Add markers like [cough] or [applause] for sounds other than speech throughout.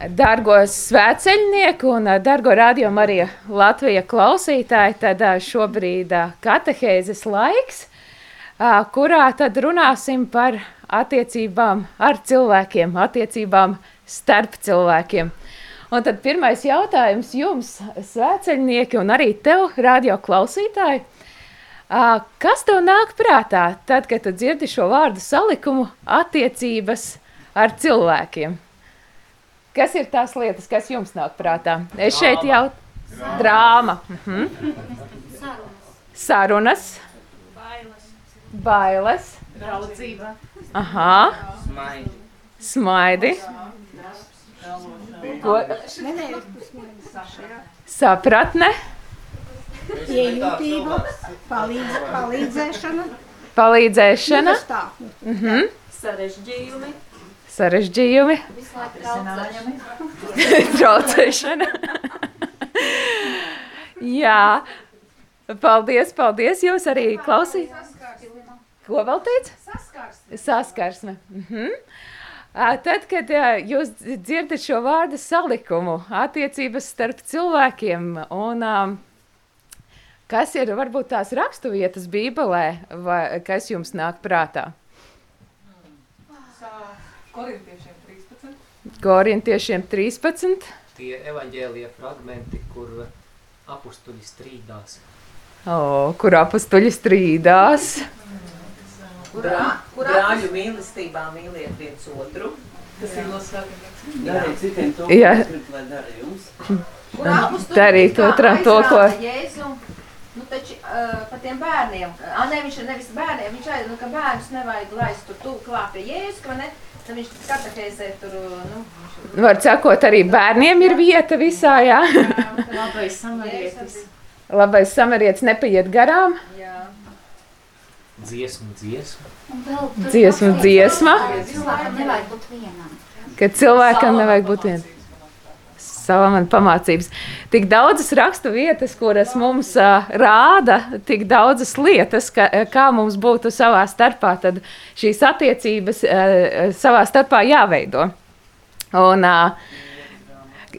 Dargo svētceļnieku un dargo radio Marija Latvija klausītāji, tad šobrīd katehēzes laiks, kurā tad runāsim par attiecībām ar cilvēkiem, attiecībām starp cilvēkiem. Un tad pirmais jautājums jums, svētceļnieki, un arī tev, radio klausītāji, kas tev nāk prātā tad, kad dzirdi šo vārdu salikumu attiecības ar cilvēkiem? Kas ir tās lietas, kas jums nāk prātā? Es šeit jau drāma. Mhm. Sarunas. Bailes. Bailes. Draudzība. Aha. Smaidi. Smaidi. Ko? Sapratne. Iejūtība, palīdz, palīdzēšana. Palīdzēšana. Mhm. Sarežģījumi. Sarežģījumi. Traucēšana. [laughs] Jā. Paldies, paldies. Jūs arī klausījāt. Ko vēl teicat? Saskarsme. Saskarsme. Mhm. Tad, kad jūs dzirdat šo vārdu salikumu, attiecības starp cilvēkiem, un ām, kas ir varbūt tās raksturvietas Bībelē, vai kas jums nāk prātā? Korintiešiem 13. Korintiešiem 13. Tie evaņģēlija fragmenti, kur apustuļi strīdās. O, kur apstuļi strīdās. Brā, brāļu mīlestībā mīliet viens otru. Tas ir no svētiem. Dariet citiem to, Jā. ko gribat, lai dara jums. Kur apustuli Darīt otram to, ko- Jēzu, nu taču uh, par tiem bērniem, a, ne, viņš ir nevis bērniem, viņš aiz, nu, ka bērnus nevajag laist tur tuvu klāt pie Jēzus, ka ne, tad viņš katehēzē tur, nu, viņš Var sakot, arī bērniem ir vieta visā, jā. [laughs] Labais samarietis. Labais samarietis nepaiet garām. jā. Tur Dziesma, pašreiz dziesma. Cilvēkam nevajag būt vienam. Kad cilvēkam nevajag būt vienam. Savā man pamācības. Tik daudzas rakstu vietas, kuras mums uh, rāda, tik daudzas lietas, ka, kā mums būtu savā starpā, šīs attiecības uh, savā starpā jāveido. Un, uh,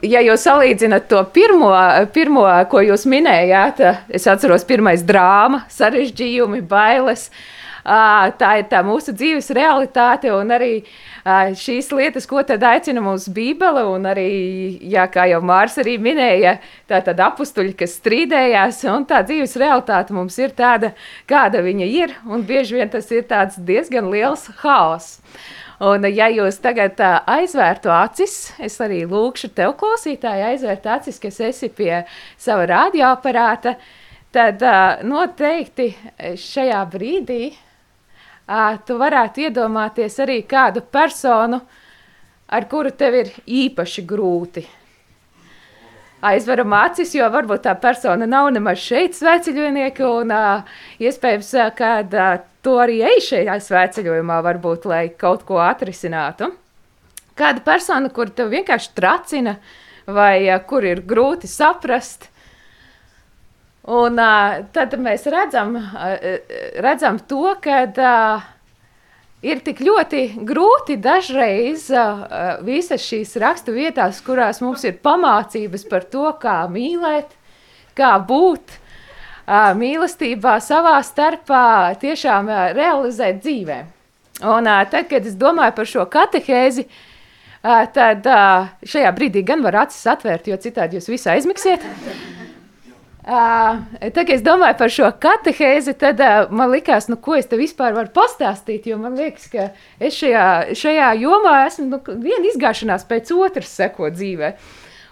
ja jūs salīdzināt to pirmo, pirmo, ko jūs minējāt, es atceros, pirmais drāma, sarežģījumi, bailes. ā, Tā ir tā mūsu dzīves realitāte, un arī šīs lietas, ko tad aicina mūsu Bībele, un arī, jā, kā jau Mārs arī minēja, tā tad apstuļi, kas strīdējās, un tā dzīves realitāte mums ir tāda, kāda viņa ir, un bieži vien tas ir diezgan liels haoss. Un, ja jūs tagad uh, aizvērtu acis, es arī lūkšu tev, klausītāji, aizvērt acis, kas esi pie sava radioaparāta, tad uh, noteikti šajā brīdī tu varētu iedomāties arī kādu personu, ar kuru tev ir īpaši grūti. Aizveram acis, jo varbūt tā persona nav nemaz šeit sveceļojnieki, un uh, iespējams, uh, ka uh, tu arī ej šajā sveceļojumā, varbūt, lai kaut ko atrisinātu. Kāda persona, kur tev vienkārši tracina, vai uh, kur ir grūti saprast, un uh, tad mēs redzam, uh, redzam to, ka uh, ir tik ļoti grūti dažreiz uh, visas šīs rakstu vietās, kurās mums ir pamācības par to, kā mīlēt, kā būt uh, mīlestībā savā starpā, tiešām uh, realizēt dzīvē. Un uh, tad, kad es domāju par šo katehēzi, uh, tad šajā brīdī gan var acis atvērt, jo citādi jūs visi aizmiksiet. Uh, tad, kad es domāju par šo katehēzi, tad uh, man liekas, nu, ko es te vispār varu pastāstīt. Jo man liekas, ka es šajā, šajā jomā esmu nu, viena izgāšanās pēc otras seko dzīvē.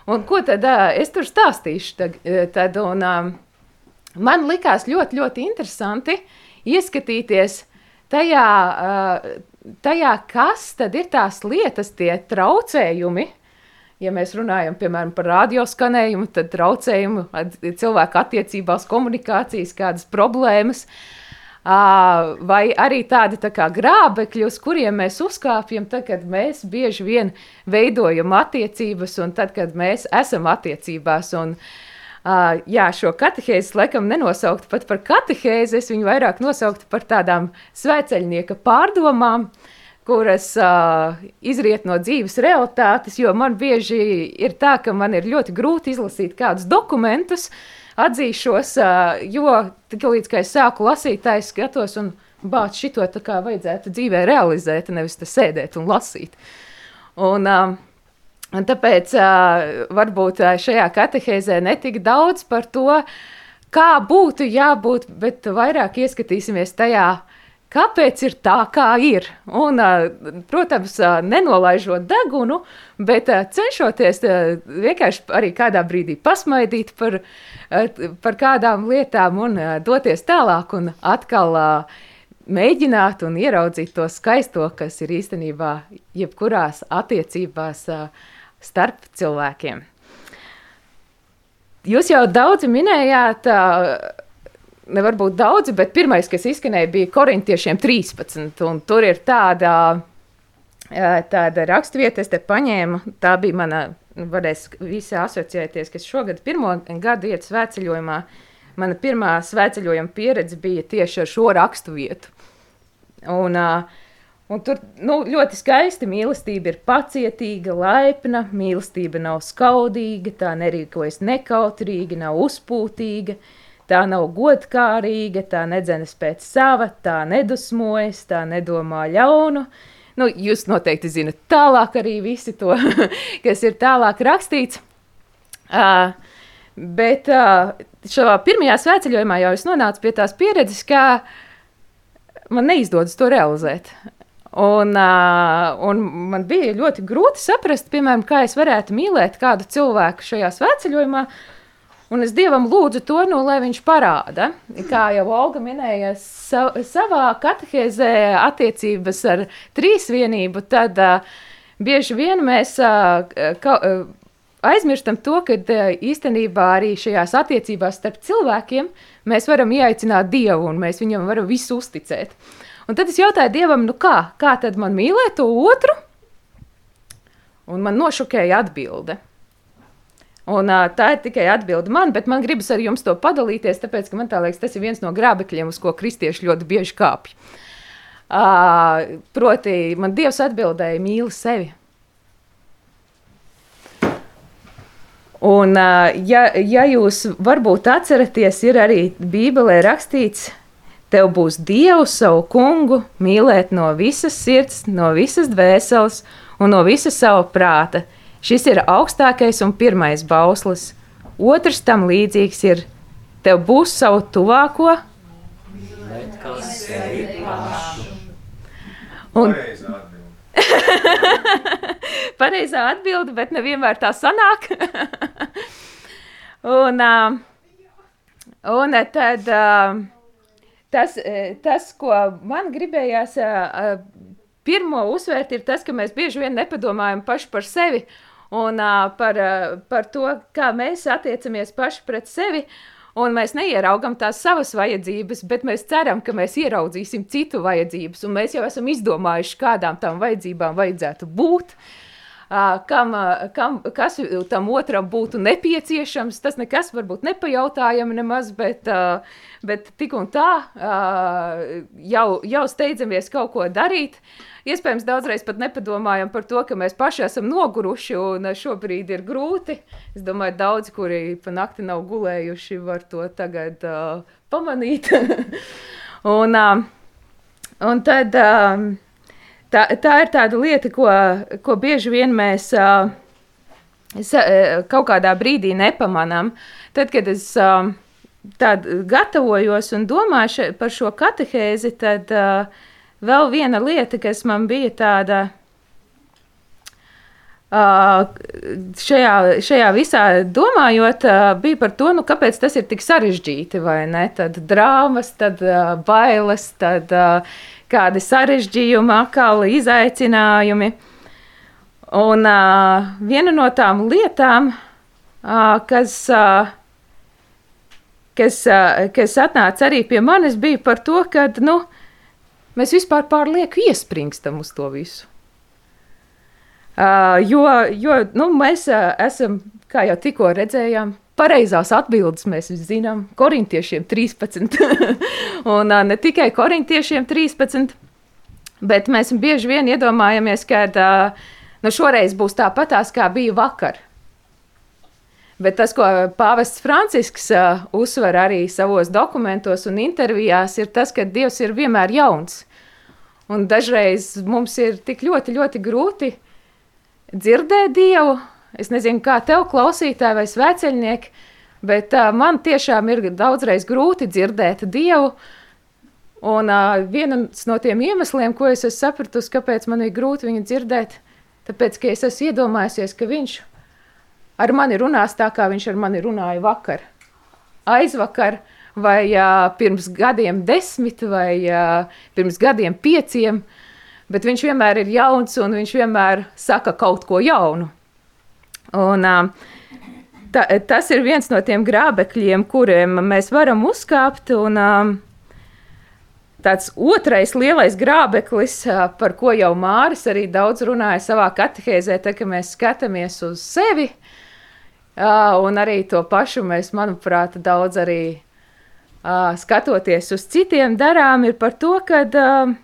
Un ko tad uh, es tur stāstīšu? Tad, tad, un, um, man likās ļoti, ļoti interesanti ieskatīties tajā, uh, tajā, kas tad ir tās lietas, tie traucējumi, Ja mēs runājam piemēram, par radioskanējumu, tad traucējumu cilvēku attiecībās, komunikācijas, kādas problēmas, vai arī tādi tā kā grābekļi, uz kuriem mēs uzkāpjam, tad, kad mēs bieži vien veidojam attiecības, un tad, kad mēs esam attiecībās. Un, ā, jā, šo katehēzi laikam nenosaukt pat par katehēzi, es viņu vairāk nosauktu par tādām svēceļnieka pārdomām kuras uh, izriet no dzīves realitātes, jo man bieži ir tā, ka man ir ļoti grūti izlasīt kādus dokumentus, atzīšos, uh, jo tik līdz, kā es sāku lasīt, tā es skatos un bāc šito tā kā vajadzētu dzīvē realizēt, nevis te sēdēt un lasīt. Un, uh, un tāpēc uh, varbūt šajā katehēzē netik daudz par to, kā būtu jābūt, bet vairāk ieskatīsimies tajā, kāpēc ir tā, kā ir. Un, protams, nenolaižot degunu, bet cenšoties vienkārši arī kādā brīdī pasmaidīt par, par kādām lietām un doties tālāk un atkal mēģināt un ieraudzīt to skaisto, kas ir īstenībā jebkurās attiecībās starp cilvēkiem. Jūs jau daudzi minējāt, uh, nevar būt daudzi, bet pirmais, kas izskanēja, bija korintiešiem 13. Un tur ir tāda, uh, tāda raksturvieta, es te paņēmu. Tā bija mana, varēs visi asociēties, kas šogad pirmo gadu iet svētceļojumā. Mana pirmā svētceļojuma pieredze bija tieši ar šo raksturvietu. Un, uh, Un tur nu, ļoti skaisti mīlestība ir pacietīga, laipna, mīlestība nav skaudīga, tā nerīkojas nekautrīgi, nav uzpūtīga, tā nav godkārīga, tā nedzenas pēc sava, tā nedusmojas, tā nedomā ļaunu. Nu, jūs noteikti zinat tālāk arī visi to, [laughs] kas ir tālāk rakstīts. Uh, bet uh, šajā pirmajā svētceļojumā jau es nonācu pie tās pieredzes, ka man neizdodas to realizēt. Un, uh, un man bija ļoti grūti saprast, piemēram, kā es varētu mīlēt kādu cilvēku šajā svētceļojumā. Un es dievam lūdzu to, nu, lai viņš parāda, kā jau Olga minēja, sa savā katehēzē attiecības ar trīsvienību, tad uh, bieži vien mēs uh, ka, uh, aizmirstam to, ka īstenībā arī šajās attiecībās starp cilvēkiem mēs varam ieaicināt Dievu un mēs viņam varam visu uzticēt. Un tad es jautāju Dievam, nu kā, kā tad man mīlēt to otru? Un man nošokēja atbilde. Un, uh, tā ir tikai atbilde man, bet man gribas ar jums to padalīties, tāpēc, ka man tā liekas, tas ir viens no grābekļiem, uz ko kristieši ļoti bieži kāpj. Uh, proti, man Dievs atbildēja, mīli sevi. Un, ja, ja jūs varbūt atceraties, ir arī Bībelē rakstīts, Tev būs Dievs, savu kungu, mīlēt no visas sirds, no visas dvēseles un no visas sava prāta. Šis ir augstākais un pirmais bauslis. Otrs tam līdzīgs ir: Tev būs savu tuvāko. Un, [laughs] Pareizā atbilde, bet nevienmēr tā sanāk. [laughs] un, un tad. Uh, tas, e, tas, ko man gribējās e, e, pirmo uzsvērt, ir tas, ka mēs bieži vien nepadomājam paši par sevi un par, par to, kā mēs attiecamies paši pret sevi. Un mēs neieraugam tās savas vajadzības, bet mēs ceram, ka mēs ieraudzīsim citu vajadzības. Mēs jau esam izdomājuši, kādām tām vajadzībām vajadzētu būt. Uh, kam, kam, kas tam otram būtu nepieciešams. Tas nekas varbūt nepajautājami nemaz, bet, bet tik un tā jau, jau steidzamies kaut ko darīt. Iespējams, daudzreiz pat nepadomājam par to, ka mēs paši esam noguruši un šobrīd ir grūti. Es domāju, daudzi, kuri pa nakti nav gulējuši, var to tagad uh, pamanīt. [laughs] un, uh, un tad. Uh, tā, tā ir tāda lieta, ko, ko bieži vien mēs uh, kaut kādā brīdī nepamanām. Tad, kad es uh, gatavojos un domāju še, par šo katehēzi, tad uh, vēl viena lieta, kas man bija tāda. Uh, šajā, šajā visā domājot, uh, bija par to, nu, kāpēc tas ir tik sarežģīti. Tad drāmas, tad uh, bailes, tad uh, kādi sarežģījumi, atkal izaicinājumi. Un uh, viena no tām lietām, uh, kas, uh, kas, uh, kas atnāca arī pie manis, bija par to, ka nu, mēs vispār pārlieku iespringstam uz to visu. Uh, jo jo nu, mēs uh, esam, kā jau tikko redzējām, Pareizās atbildes mēs zinām, korintiešiem 13. [laughs] un ne tikai korintiešiem 13. Bet mēs bieži vien iedomājamies, ka nu šoreiz būs tāpatās, kā bija vakar. Bet tas, ko Pāvests Francisks uh, uzsver arī savos dokumentos un intervijās, ir tas, ka Dievs ir vienmēr jauns. Un dažreiz mums ir tik ļoti, ļoti grūti dzirdēt Dievu. Es nezinu, kā tev, klausītāji vai svēceļnieki, bet uh, man tiešām ir daudzreiz grūti dzirdēt Dievu. Un uh, viens no tiem iemesliem, ko es esmu sapratusi, kāpēc man ir grūti viņu dzirdēt, tāpēc, ka es esmu iedomājusies, ka viņš ar mani runās tā, kā viņš ar mani runāja vakar, aizvakar, vai uh, pirms gadiem desmit, vai uh, pirms gadiem pieciem, bet viņš vienmēr ir jauns un viņš vienmēr saka kaut ko jaunu. Un, ta, tas ir viens no tiem grābekļiem, kuriem mēs varam uzkāpt. Un, tāds otrais lielais grābeklis, par ko jau Māris arī daudz runāja savā katehēzē, tad, kad mēs skatāmies uz sevi, un arī to pašu mēs, manuprāt, daudz arī skatoties uz citiem darām, ir par to, ka uh,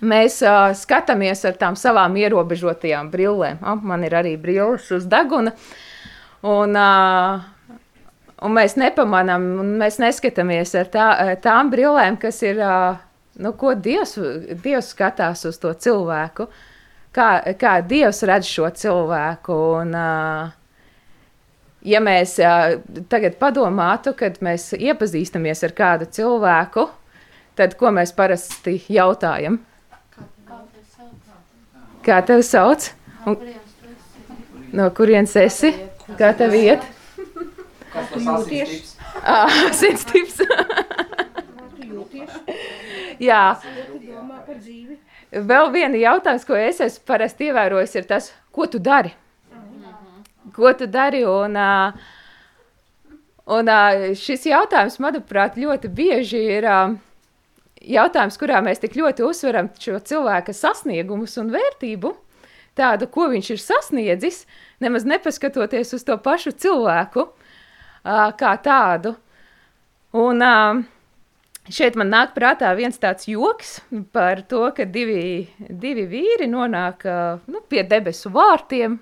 mēs uh, skatāmies ar tām savām ierobežotajām brillēm. Oh, man ir arī brilles uz deguna. Un, uh, un mēs nepamanām, un mēs neskatāmies ar tā, tām brillēm, kas ir, uh, nu, ko Dievs, Dievs skatās uz to cilvēku, kā, kā Dievs redz šo cilvēku. Un, uh, ja mēs uh, tagad padomātu, kad mēs iepazīstamies ar kādu cilvēku, tad ko mēs parasti jautājam? Kā tevi sauc? Un, no kurienes esi? Kā tev iet? Kas tas asins Sirds tips. Jā, vēl viena jautājums, ko es esmu parasti ievērojis, ir tas, ko tu dari? Ko tu dari? Un, un šis jautājums, manuprāt, ļoti bieži ir jautājums, kurā mēs tik ļoti uzsveram šo cilvēka sasniegumus un vērtību, tādu, ko viņš ir sasniedzis, nemaz nepaskatoties uz to pašu cilvēku ā, kā tādu. Un ā, šeit man nāk prātā viens tāds joks par to, ka divi, divi vīri nonāk ā, nu, pie debesu vārtiem,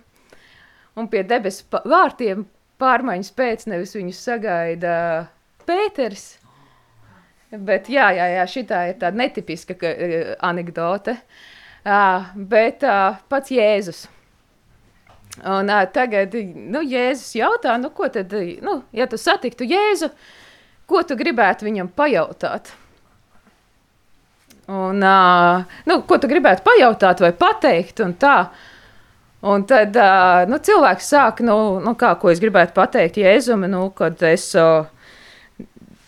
un pie debesu vārtiem pārmaiņas pēc nevis viņus sagaida Pēters. Bet jā, jā, jā šitā ir tāda netipiska ka, eh, anekdote. Uh, bet uh, pats Jēzus. Un uh, tagad, nu, Jēzus jautā, nu, ko tad, nu, ja tu satiktu Jēzu, ko tu gribētu viņam pajautāt? Un, uh, nu, ko tu gribētu pajautāt vai pateikt un tā. Un tad uh, nu, cilvēks sāk, nu, nu, kā, ko es gribētu pateikt Jēzum, nu, kad es uh,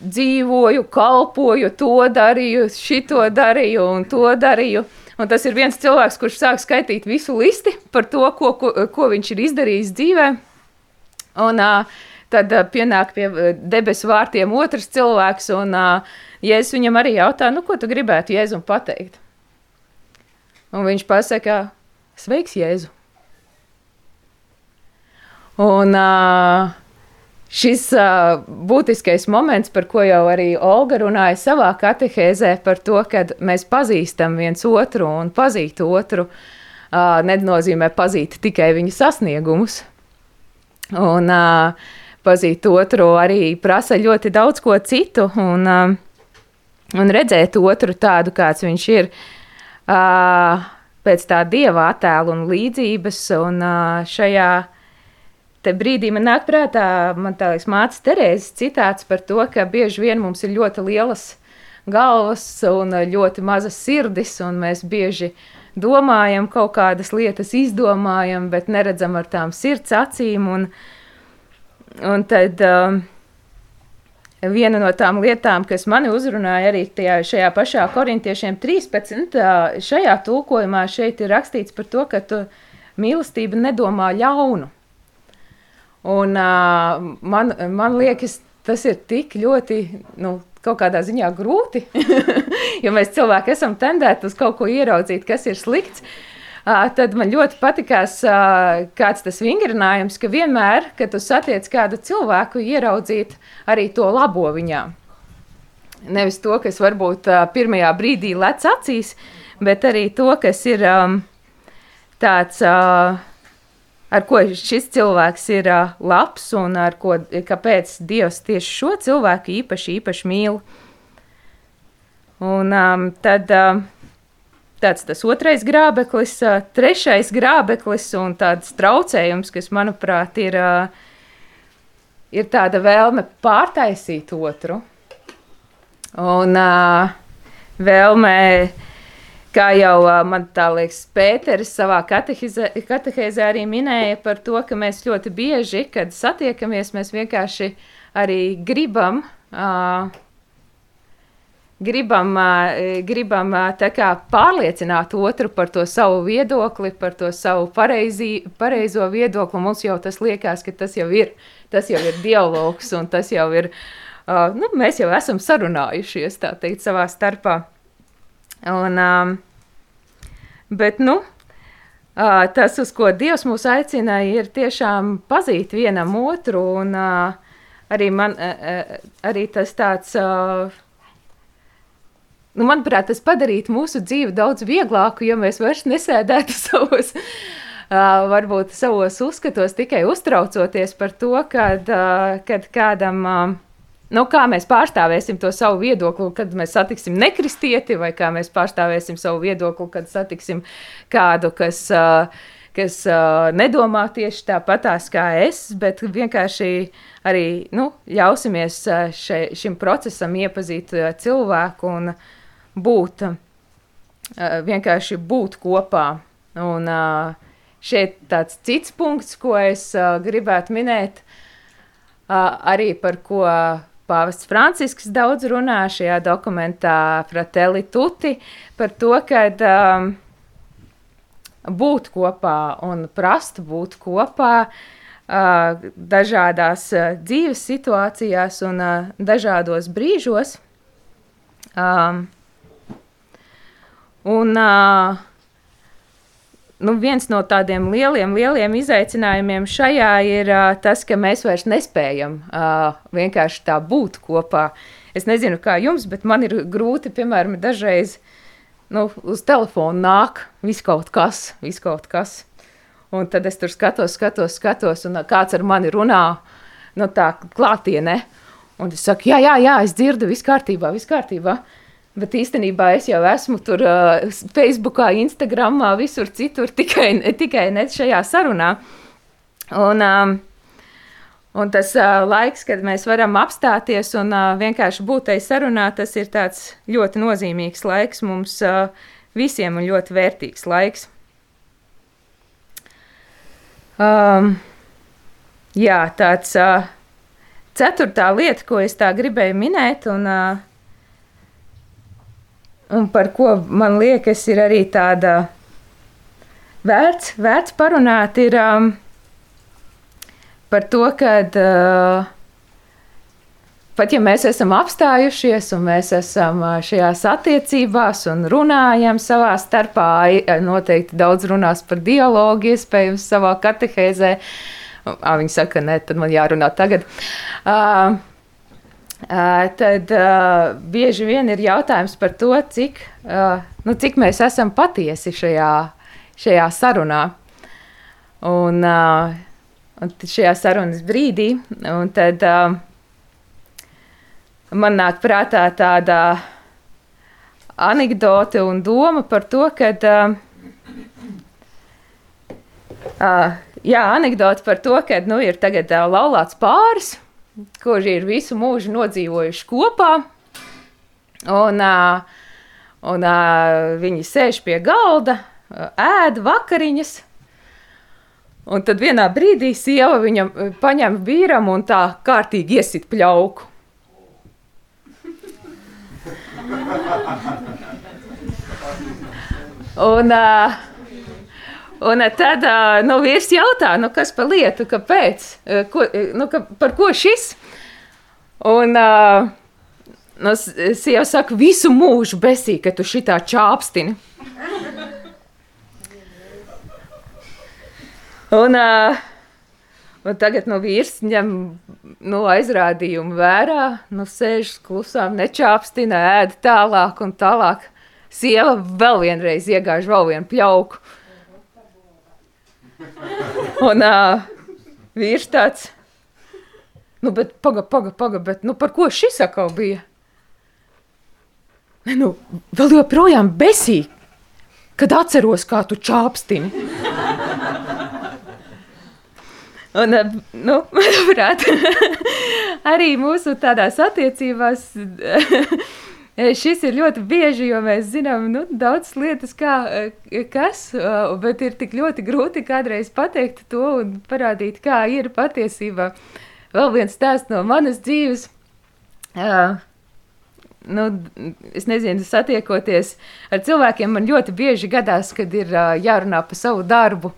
dzīvoju, kalpoju, to darīju, šito darīju un to darīju. Un tas ir viens cilvēks, kurš sāk skaitīt visu listi par to, ko, ko, ko viņš ir izdarījis dzīvē. Un uh, tad uh, pienāk pie debesu vārtiem otrs cilvēks, un uh, Jēzus viņam arī jautā, nu, ko tu gribētu Jēzum pateikt? Un viņš pasaka, sveiks, Jēzu! Un uh, šis uh, būtiskais moments, par ko jau arī Olga runāja savā katehēzē, par to, ka mēs pazīstam viens otru un pazīt otru, uh, nenozīmē pazīt tikai viņa sasniegumus. Un uh, pazīt otru arī prasa ļoti daudz ko citu, un, uh, un redzēt otru tādu, kāds viņš ir. Uh, pēc tā dieva attēla un līdzības, un uh, šajā te brīdī man nāk prātā, man tā liekas, mātes Terēzes citāts par to, ka bieži vien mums ir ļoti lielas galvas un ļoti mazas sirdis, un mēs bieži domājam kaut kādas lietas, izdomājam, bet neredzam ar tām sirds acīm, un, un tad um, viena no tām lietām, kas mani uzrunāja arī tajā, šajā pašā korintiešiem 13, uh, šajā tulkojumā šeit ir rakstīts par to, ka tu mīlestība nedomā ļaunu. Un, uh, man, man liekas, tas ir tik ļoti, nu, kaut kādā ziņā grūti, [laughs] jo mēs cilvēki esam tendēti uz kaut ko ieraudzīt, kas ir slikts. Uh, tad man ļoti patikās uh, kāds tas vingrinājums, ka vienmēr, kad tu satiec kādu cilvēku, ieraudzīt arī to labo viņā. Nevis to, kas varbūt uh, pirmajā brīdī lec acīs, bet arī to, kas ir um, tāds, uh, ar ko šis cilvēks ir uh, labs un ar ko, kāpēc Dievs tieši šo cilvēku īpaši, īpaši mīl. Un um, tad um, tāds tas otrais grābeklis, uh, trešais grābeklis un tāds traucējums, kas, manuprāt, ir, uh, ir tāda vēlme pārtaisīt otru. Un uh, vēlme, kā jau uh, man tā liekas, Pēteris savā katehēzē arī minēja par to, ka mēs ļoti bieži, kad satiekamies, mēs vienkārši arī gribam uh, gribam, ā, gribam kā pārliecināt otru par to savu viedokli, par to savu pareizi, pareizo viedokli. Mums jau tas liekas, ka tas jau ir, tas jau ir dialogs un tas jau ir, ā, nu, mēs jau esam sarunājušies, teikt, savā starpā. Un, ā, bet, nu, tas, uz ko Dievs mūs aicina, ir tiešām pazīt vienam otru un arī man, arī tas tāds, nu, manuprāt, tas padarītu mūsu dzīvi daudz vieglāku, ja mēs vairs nesēdētu [laughs] savos, uh, varbūt savos uzskatos, tikai uztraucoties par to, kad, uh, kad kādam. Uh, Nu, kā mēs pārstāvēsim to savu viedokli, kad mēs satiksim nekristieti, vai kā mēs pārstāvēsim savu viedokli, kad satiksim kādu, kas, kas nedomā tieši tāpatās kā es, bet vienkārši arī nu, ļausimies še, šim procesam iepazīt cilvēku un būt, vienkārši būt kopā. Un šeit tāds cits punkts, ko es gribētu minēt, arī par ko Pāvests Francisks daudz runā šajā dokumentā Fratelli Tutti, par to, ka um, būt kopā un prast būt kopā uh, dažādās uh, dzīves situācijās un uh, dažādos brīžos. Um, Un uh, nu, viens no tādiem lieliem, lieliem izaicinājumiem šajā ir uh, tas, ka mēs vairs nespējam uh, vienkārši tā būt kopā. Es nezinu, kā jums, bet man ir grūti, piemēram, dažreiz nu, uz telefona nāk viss kaut kas, viss kaut kas. Un tad es tur skatos, skatos, skatos, un kāds ar mani runā, nu, tā klātienē. Un es saku, jā, jā, jā, es dzirdu, viss kārtībā, viss kārtībā. Bet īstenībā es jau esmu tur uh, Facebook, Instagram, visur citur, tikai, tikai ne šajā sarunā. Un, um, un tas uh, laiks, kad mēs varam apstāties un uh, vienkārši būt tajā sarunā, tas ir ļoti nozīmīgs laiks mums uh, visiem un ļoti vērtīgs laiks. Um, jā, tāds uh, ceturtā lieta, ko es tā gribēju minēt, un uh, un par ko man liekas, ir arī tāda vērts, vērts parunāt, ir um, par to, ka uh, pat ja mēs esam apstājušies un mēs esam uh, šajās attiecībās un runājam savā starpā, noteikti daudz runās par dialogu, iespējams, savā katehēzē. Viņi saka, nē, tad man jārunā tagad. Uh, tad uh, bieži vien ir jautājums par to, cik, uh, nu, cik mēs esam patiesi šajā, šajā sarunā. Un, uh, un šajā sarunas brīdī, tad man nāk prātā tāda anekdote un doma par to, ka uh, jā, anekdote par to, ka nu, ir tagad uh, laulāts pāris kuri ir visu mūžu nodzīvojuši kopā. Un, un viņi sēž pie galda, ēd vakariņas. Un tad vienā brīdī sieva viņam paņem vīram un tā kārtīgi iesit pļauku. Un, uh, Un tad nu, vīrs jautā, nu, kas par lietu, kāpēc, ko, nu, ka, par ko šis? Un nu, sieva saka, visu mūžu besī, ka tu šitā čāpstini. Un, un tagad nu, vīrs ņem nu, aizrādījumu vērā, nu, sēž klusām, nečāpstina, ēd tālāk un tālāk. sieva vēl vienreiz iegāž vēl vienu pļauku. Un uh, vīrs tāds, nu, bet paga, paga, paga, bet, nu, par ko šis atkal bija? Nu, vēl joprojām besīgi, kad atceros, kā tu čāpstini. Un, nu, [laughs] manuprāt, [laughs] arī mūsu tādās attiecībās [laughs] šis ir ļoti bieži, jo mēs zinām nu, daudz lietas, kā, eh, kas, eh, bet ir tik ļoti grūti kādreiz pateikt to un parādīt, kā ir patiesībā. Vēl viens stāsts no manas dzīves. Uh, nu, es nezinu, satiekoties ar cilvēkiem, man ļoti bieži gadās, kad ir uh, jārunā par savu darbu.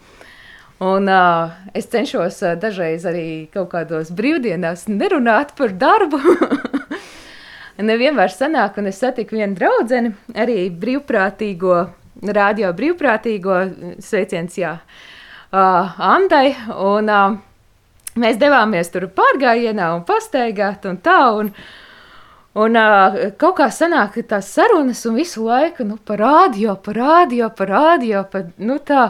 Un, uh, es cenšos uh, dažreiz arī kaut kādos brīvdienās nerunāt par darbu. [laughs] Nevienmēr sanāk, un es satiku vienu draugu, arī brīvprātīgo, radio brīvprātīgo sveiciens, jā, uh, Andai. Un, uh, mēs devāmies tur pārgājienā un pastaigāt un tā. Un, Un uh, kaut kā sanāk tās sarunas, un visu laiku nu, par rādio, par rādio, par rādio, par, nu, tā.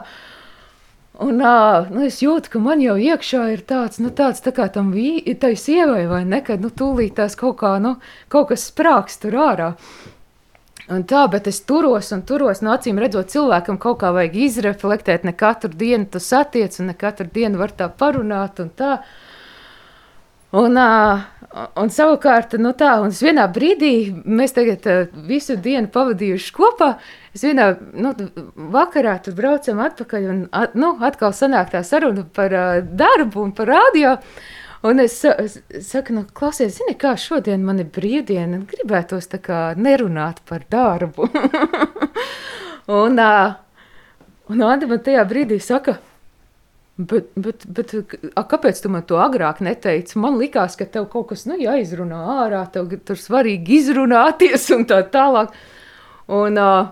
Un uh, nu, es jūtu, ka man jau iekšā ir tāds, nu, tāds tā kā tam tai sievai, vai ne, kad, nu, tūlīt tās kaut kā, nu, kaut kas sprāks tur ārā. Un tā, bet es turos un turos, no acīm redzot, cilvēkam kaut kā vajag izreflektēt, ne katru dienu tu satiec, un ne katru dienu var tā parunāt, un tā. Uh, Un savukārt, nu tā, un vienā brīdī mēs tagad visu dienu pavadījuši kopā. Es vienā nu, vakarā tur braucam atpakaļ, un at, nu, atkal sanāk tā saruna par darbu un par radio. Un es, es saku, nu, klausies, zini, kā šodien man ir brīvdiena, gribētos tā kā nerunāt par darbu. [laughs] un, un Anda man tajā brīdī saka, Bet, bet, bet a, kāpēc tu man to agrāk neteici? Man liekas, ka tev kaut kas nu, jāizrunā ārā, tev tur svarīgi izrunāties un tā tālāk. Un, uh,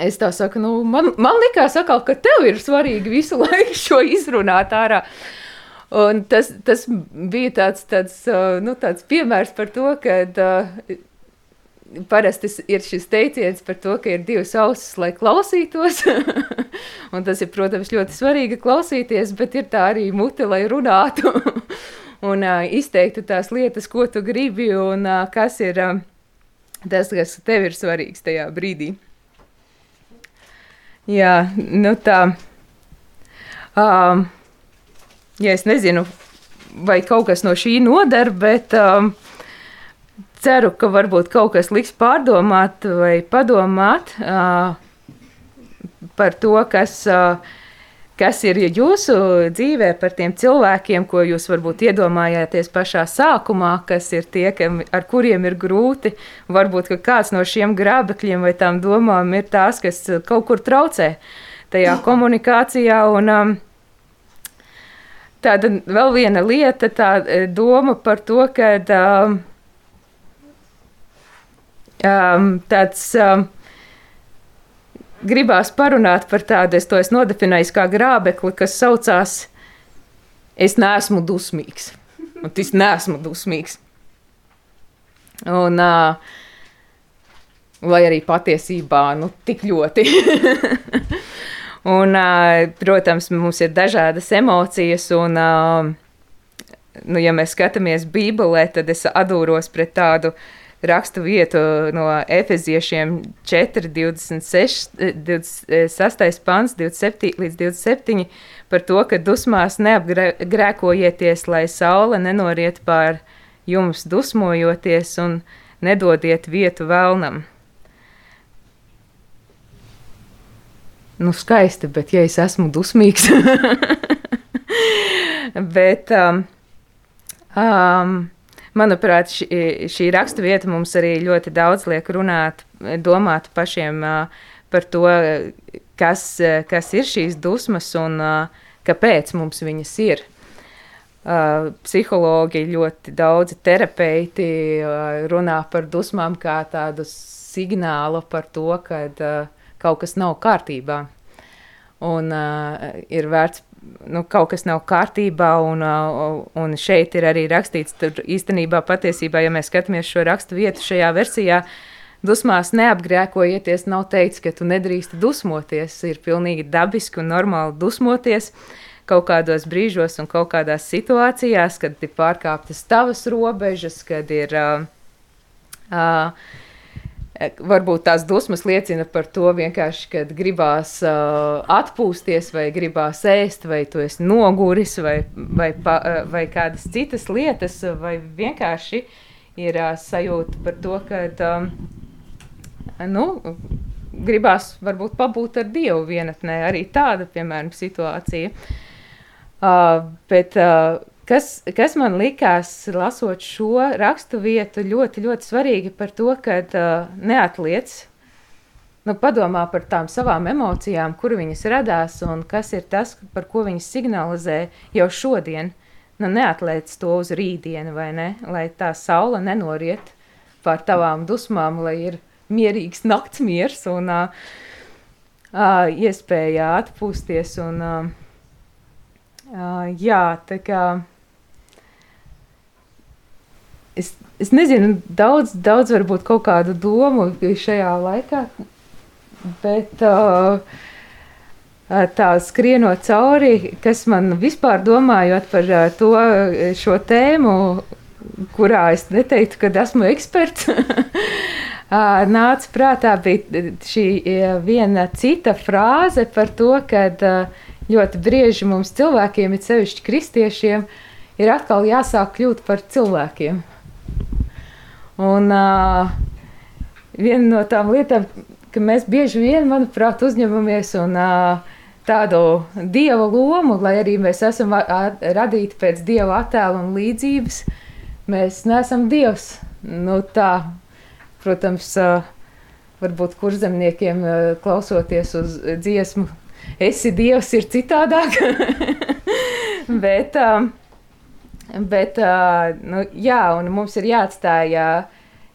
es tā saku, nu, man, man liekas, akal, ka tev ir svarīgi visu [laughs] laiku šo izrunāt ārā. Un tas, tas bija tāds, tāds, nu, tāds piemērs par to, ka uh, parasti ir šis teiciens par to, ka ir divas ausis, lai klausītos. [laughs] un tas ir, protams, ļoti svarīgi klausīties, bet ir tā arī mute, lai runātu [laughs] un uh, izteiktu tās lietas, ko tu gribi un uh, kas ir uh, tas, kas tev ir svarīgs tajā brīdī. Jā, nu tā. Um, ja es nezinu, vai kaut kas no šī nodara, bet um, ceru, ka varbūt kaut kas liks pārdomāt vai padomāt uh, par to, kas, uh, kas ir jūsu dzīvē, par tiem cilvēkiem, ko jūs varbūt iedomājāties pašā sākumā, kas ir tie, kam, ar kuriem ir grūti. Varbūt kāds no šiem grābekļiem vai tām domām ir tās, kas kaut kur traucē tajā komunikācijā. Un, um, Tāda vēl viena lieta, tā doma par to, ka um, um, tāds. Um, Gribās parunāt par tādu, es to esmu nodefinējis kā grābekli, kas saucās Es neesmu dusmīgs. Un es neesmu dusmīgs. Un, uh, lai arī patiesībā nu, tik ļoti. [laughs] un, uh, protams, mums ir dažādas emocijas, un, uh, nu, ja mēs skatāmies Bībelē, tad es atdūros pret tādu uh, rakstu vietu no Efeziešiem 4, 26, 26. pants, 27 līdz 27, par to, ka dusmās neapgrēkojieties, lai saule nenoriet pār jums dusmojoties un nedodiet vietu vēlnam. Nu, skaisti, bet ja es esmu dusmīgs, [laughs] bet um, um, manuprāt, šī, šī raksturvieta mums arī ļoti daudz liek runāt, domāt pašiem par to, kas, kas ir šīs dusmas un kāpēc mums viņas ir. Psihologi ļoti daudzi terapeiti runā par dusmām kā tādu signālu par to, ka kaut kas nav kārtībā. Un uh, ir vērts nu, kaut kas nav kārtībā, un, uh, un šeit ir arī rakstīts, tur īstenībā, patiesībā, ja mēs skatāmies šo rakstu vietu šajā versijā, dusmās neapgrēkojieties, nav teikts, ka tu nedrīkst dusmoties. Ir pilnīgi dabiski un normāli dusmoties kaut kādos brīžos un kaut kādās situācijās, kad ir pārkāptas tavas robežas, kad ir. Uh, uh, Varbūt tās dusmas liecina par to, kad gribās uh, atpūsties, vai gribās ēst, vai tu esi noguris, vai, vai, pa, vai kādas citas lietas, vai vienkārši ir uh, sajūta par to, ka um, nu, gribās varbūt pabūt ar Dievu vienatnē. Arī tāda, piemēram, situācija. Uh, bet, uh, Kas, kas man likās, lasot šo rakstu vietu, ļoti, ļoti svarīgi par to, ka uh, neatliec, nu, padomā par tām savām emocijām, kur viņas radās un kas ir tas, par ko viņas signalizē jau šodien. Nu, neatliec to uz rītdienu, vai ne? Lai tā saule nenoriet pār tavām dusmām, lai ir mierīgs nakts miers un uh, uh, iespēja atpūsties. Un, uh, uh, jā, tā kā es, es nezinu, daudz, daudz varbūt kaut kādu domu šajā laikā, bet uh, tā skrienot cauri, kas man vispār domājot par to šo tēmu, kurā es neteiktu, ka esmu eksperts. [laughs] Nāca prātā šī viena cita frāze par to, ka ļoti bieži mums cilvēkiem, it sevišķi kristiešiem, ir atkal jāsāk kļūt par cilvēkiem. Un uh, viena no tām lietām, ka mēs bieži vien, manuprāt, uzņemamies un uh, tādu dieva lomu, lai arī mēs esam radīti pēc dieva attēla un līdzības, mēs neesam dievs. Nu, tā, protams, uh, varbūt kurzemniekiem uh, klausoties uz dziesmu, esi dievs, ir citādāk. [laughs] Bet, uh, Bet, uh, nu, jā, un mums ir jāatstāj,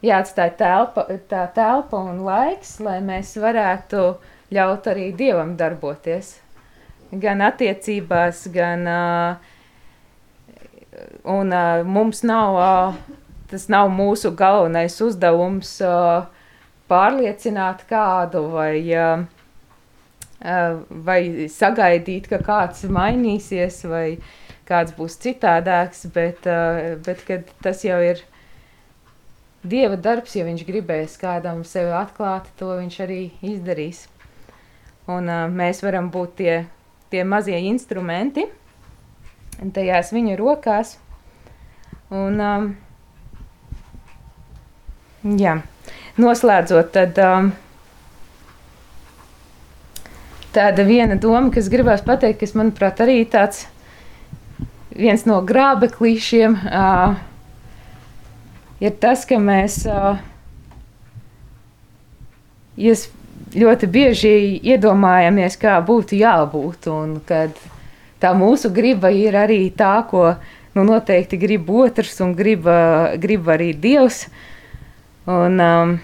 jāatstāj telpa, tā telpa un laiks, lai mēs varētu ļaut arī Dievam darboties. Gan attiecībās, gan uh, un uh, mums nav, uh, tas nav mūsu galvenais uzdevums uh, pārliecināt kādu vai, uh, vai sagaidīt, ka kāds mainīsies vai uh, kāds būs citādāks, bet, uh, bet tas jau ir Dieva darbs, ja viņš gribēs kādam sevi atklāt, to viņš arī izdarīs. Un uh, mēs varam būt tie, tie mazie instrumenti tajās viņa rokās. Un, um, jā, noslēdzot, tad um, tāda viena doma, kas gribās pateikt, kas manuprāt arī tāds viens no grābeklīšiem uh, ir tas, ka mēs uh, ļoti bieži iedomājamies, kā būtu jābūt, un kad tā mūsu griba ir arī tā, ko nu, noteikti grib otrs un grib, uh, grib arī Dievs. Un, um,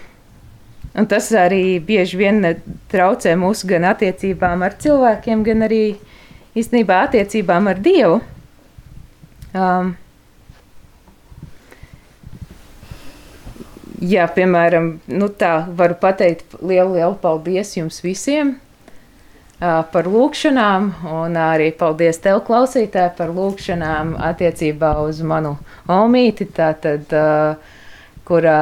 un tas arī bieži vien traucē mūsu gan attiecībām ar cilvēkiem, gan arī īstenībā attiecībām ar Dievu. Um, jā, piemēram, nu tā varu pateikt lielu, lielu paldies jums visiem uh, par lūkšanām, un arī paldies tev, klausītāji, par lūkšanām attiecībā uz manu omīti, tātad, uh, kurā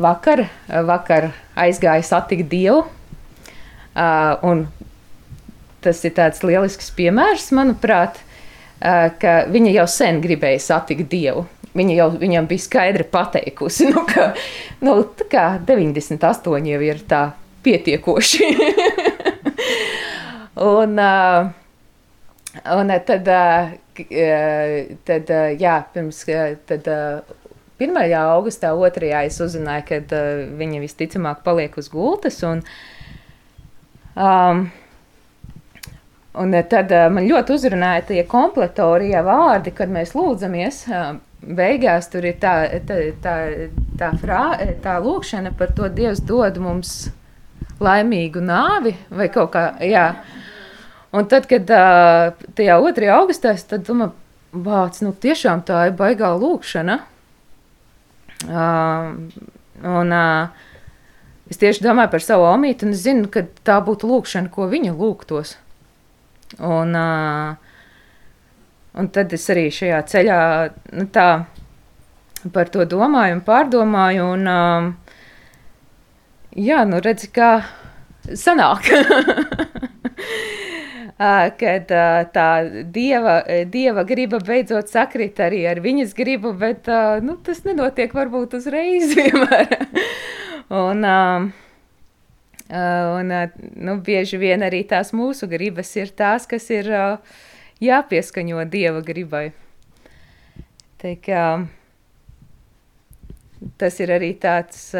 vakar, vakar aizgāja satikt Dievu, uh, un tas ir tāds lielisks piemērs, manuprāt, ka viņa jau sen gribēja satikt Dievu. Viņa jau viņam bija skaidri pateikusi, [laughs] nu, ka nu, 98 jau ir tā pietiekoši. [laughs] un, uh, un tad, uh, tad uh, jā, pirms tad, uh, 1. augustā, 2. es uzzināju, ka viņa visticamāk paliek uz gultas. Un, um, Un eh, tad uh, man ļoti uzrunāja tie kompletorie vārdi, kad mēs lūdzamies. Uh, beigās tur ir tā, tā, tā, tā, frā, tā lūkšana par to, Dievs dod mums laimīgu nāvi vai kaut kā. Jā. Un tad, kad tajā 2. augustā, tad domāju, vāc, nu tiešām tā ir baigā lūkšana. Uh, Un, uh, es tieši domāju par savu omītu, un es zinu, ka tā būtu lūkšana, ko viņa lūgtos. Un, un tad es arī šajā ceļā nu, tā, par to domāju un pārdomāju. Un, jā, nu redzi, kā sanāk. [laughs] kad tā dieva, dieva griba beidzot sakrit arī ar viņas gribu, bet nu, tas nenotiek varbūt uzreiz [laughs] un, un nu, bieži vien arī tās mūsu gribas ir tās, kas ir jāpieskaņo dieva gribai. Tā kā, tas ir arī tāds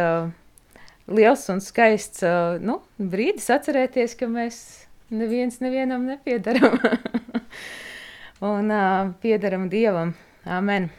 liels un skaists nu, brīdis atcerēties, ka mēs neviens nevienam nepiedaram. [laughs] un piedaram Dievam. Amen.